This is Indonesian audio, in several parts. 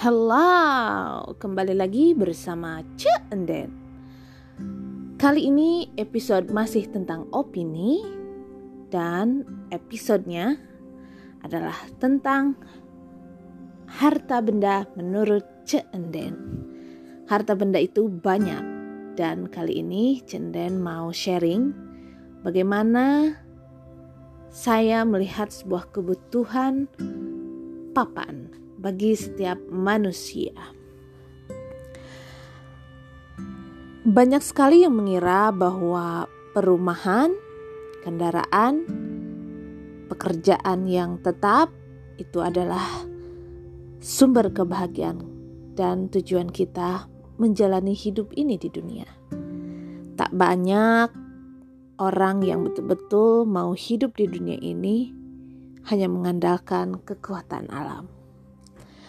Hello, kembali lagi bersama Cek Enden. Kali ini episode masih tentang opini dan episodenya adalah tentang harta benda menurut Cek Enden. Harta benda itu banyak dan kali ini Cenden mau sharing bagaimana saya melihat sebuah kebutuhan papan bagi setiap manusia. Banyak sekali yang mengira bahwa perumahan, kendaraan, pekerjaan yang tetap itu adalah sumber kebahagiaan dan tujuan kita menjalani hidup ini di dunia. Tak banyak orang yang betul-betul mau hidup di dunia ini hanya mengandalkan kekuatan alam.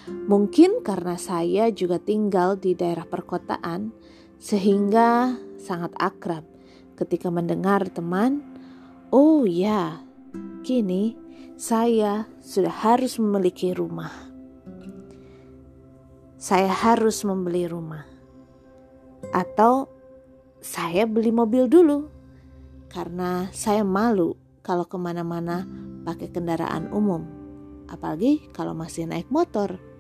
Mungkin karena saya juga tinggal di daerah perkotaan, sehingga sangat akrab ketika mendengar teman, "Oh ya, kini saya sudah harus memiliki rumah. Saya harus membeli rumah, atau saya beli mobil dulu karena saya malu kalau ke mana-mana pakai kendaraan umum, apalagi kalau masih naik motor."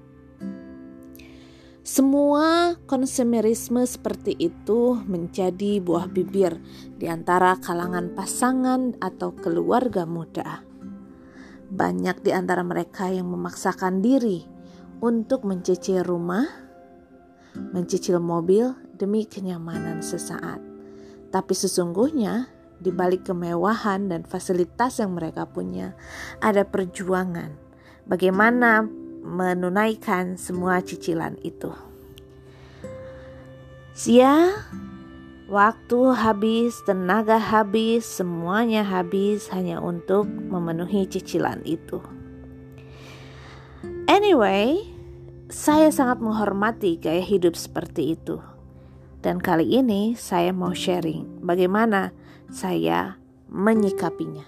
Semua konsumerisme seperti itu menjadi buah bibir di antara kalangan pasangan atau keluarga muda. Banyak di antara mereka yang memaksakan diri untuk mencicil rumah, mencicil mobil demi kenyamanan sesaat. Tapi sesungguhnya di balik kemewahan dan fasilitas yang mereka punya ada perjuangan. Bagaimana menunaikan semua cicilan itu. Ya, waktu habis, tenaga habis, semuanya habis hanya untuk memenuhi cicilan itu. Anyway, saya sangat menghormati gaya hidup seperti itu. Dan kali ini saya mau sharing bagaimana saya menyikapinya.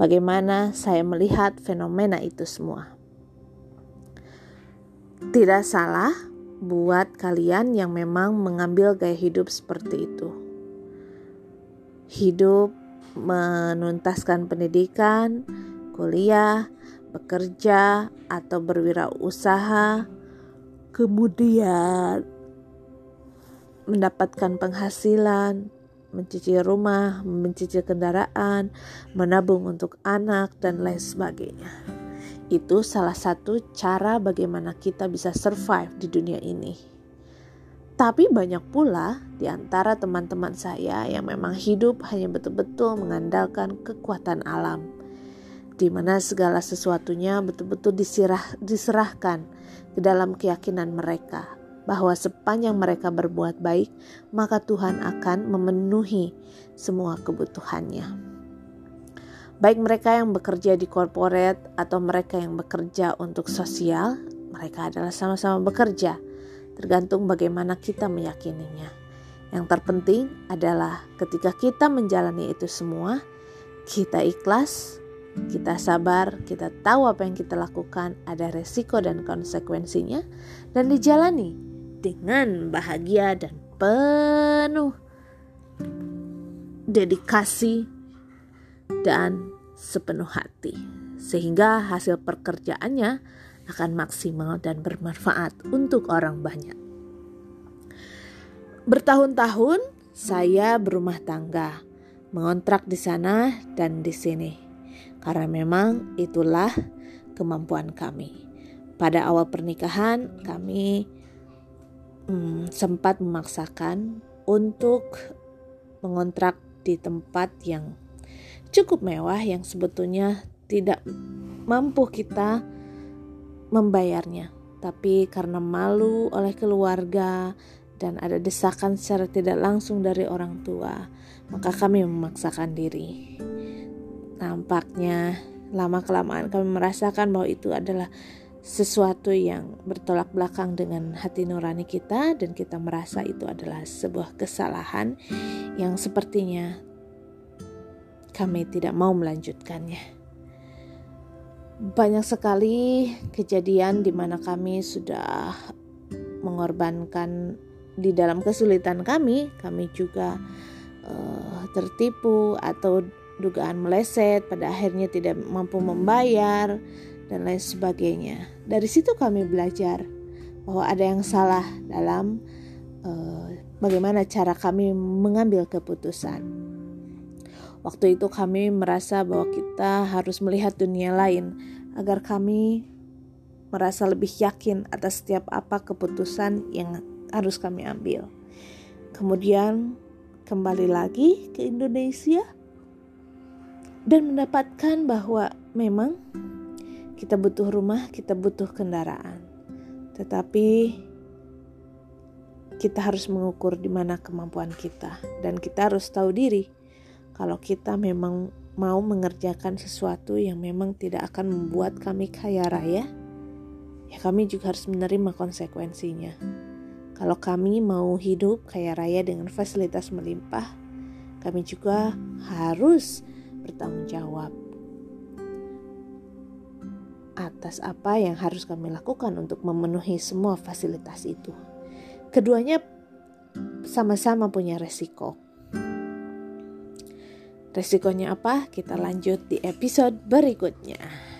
Bagaimana saya melihat fenomena itu semua. Tidak salah buat kalian yang memang mengambil gaya hidup seperti itu. Hidup menuntaskan pendidikan, kuliah, bekerja, atau berwirausaha, kemudian mendapatkan penghasilan, mencicil rumah, mencicil kendaraan, menabung untuk anak, dan lain sebagainya. Itu salah satu cara bagaimana kita bisa survive di dunia ini. Tapi banyak pula di antara teman-teman saya yang memang hidup hanya betul-betul mengandalkan kekuatan alam. Di mana segala sesuatunya betul-betul diserah, diserahkan ke dalam keyakinan mereka bahwa sepanjang mereka berbuat baik, maka Tuhan akan memenuhi semua kebutuhannya baik mereka yang bekerja di corporate atau mereka yang bekerja untuk sosial, mereka adalah sama-sama bekerja, tergantung bagaimana kita meyakininya. Yang terpenting adalah ketika kita menjalani itu semua, kita ikhlas, kita sabar, kita tahu apa yang kita lakukan, ada resiko dan konsekuensinya, dan dijalani dengan bahagia dan penuh dedikasi dan sepenuh hati, sehingga hasil pekerjaannya akan maksimal dan bermanfaat untuk orang banyak. Bertahun-tahun saya berumah tangga, mengontrak di sana dan di sini, karena memang itulah kemampuan kami. Pada awal pernikahan, kami hmm, sempat memaksakan untuk mengontrak di tempat yang cukup mewah yang sebetulnya tidak mampu kita membayarnya. Tapi karena malu oleh keluarga dan ada desakan secara tidak langsung dari orang tua, maka kami memaksakan diri. Nampaknya lama-kelamaan kami merasakan bahwa itu adalah sesuatu yang bertolak belakang dengan hati nurani kita dan kita merasa itu adalah sebuah kesalahan yang sepertinya kami tidak mau melanjutkannya. banyak sekali kejadian di mana kami sudah mengorbankan di dalam kesulitan kami, kami juga uh, tertipu atau dugaan meleset, pada akhirnya tidak mampu membayar dan lain sebagainya. Dari situ kami belajar bahwa ada yang salah dalam uh, bagaimana cara kami mengambil keputusan. Waktu itu kami merasa bahwa kita harus melihat dunia lain agar kami merasa lebih yakin atas setiap apa keputusan yang harus kami ambil. Kemudian kembali lagi ke Indonesia dan mendapatkan bahwa memang kita butuh rumah, kita butuh kendaraan. Tetapi kita harus mengukur di mana kemampuan kita dan kita harus tahu diri kalau kita memang mau mengerjakan sesuatu yang memang tidak akan membuat kami kaya raya, ya kami juga harus menerima konsekuensinya. Kalau kami mau hidup kaya raya dengan fasilitas melimpah, kami juga harus bertanggung jawab atas apa yang harus kami lakukan untuk memenuhi semua fasilitas itu. Keduanya sama-sama punya resiko. Resikonya apa? Kita lanjut di episode berikutnya.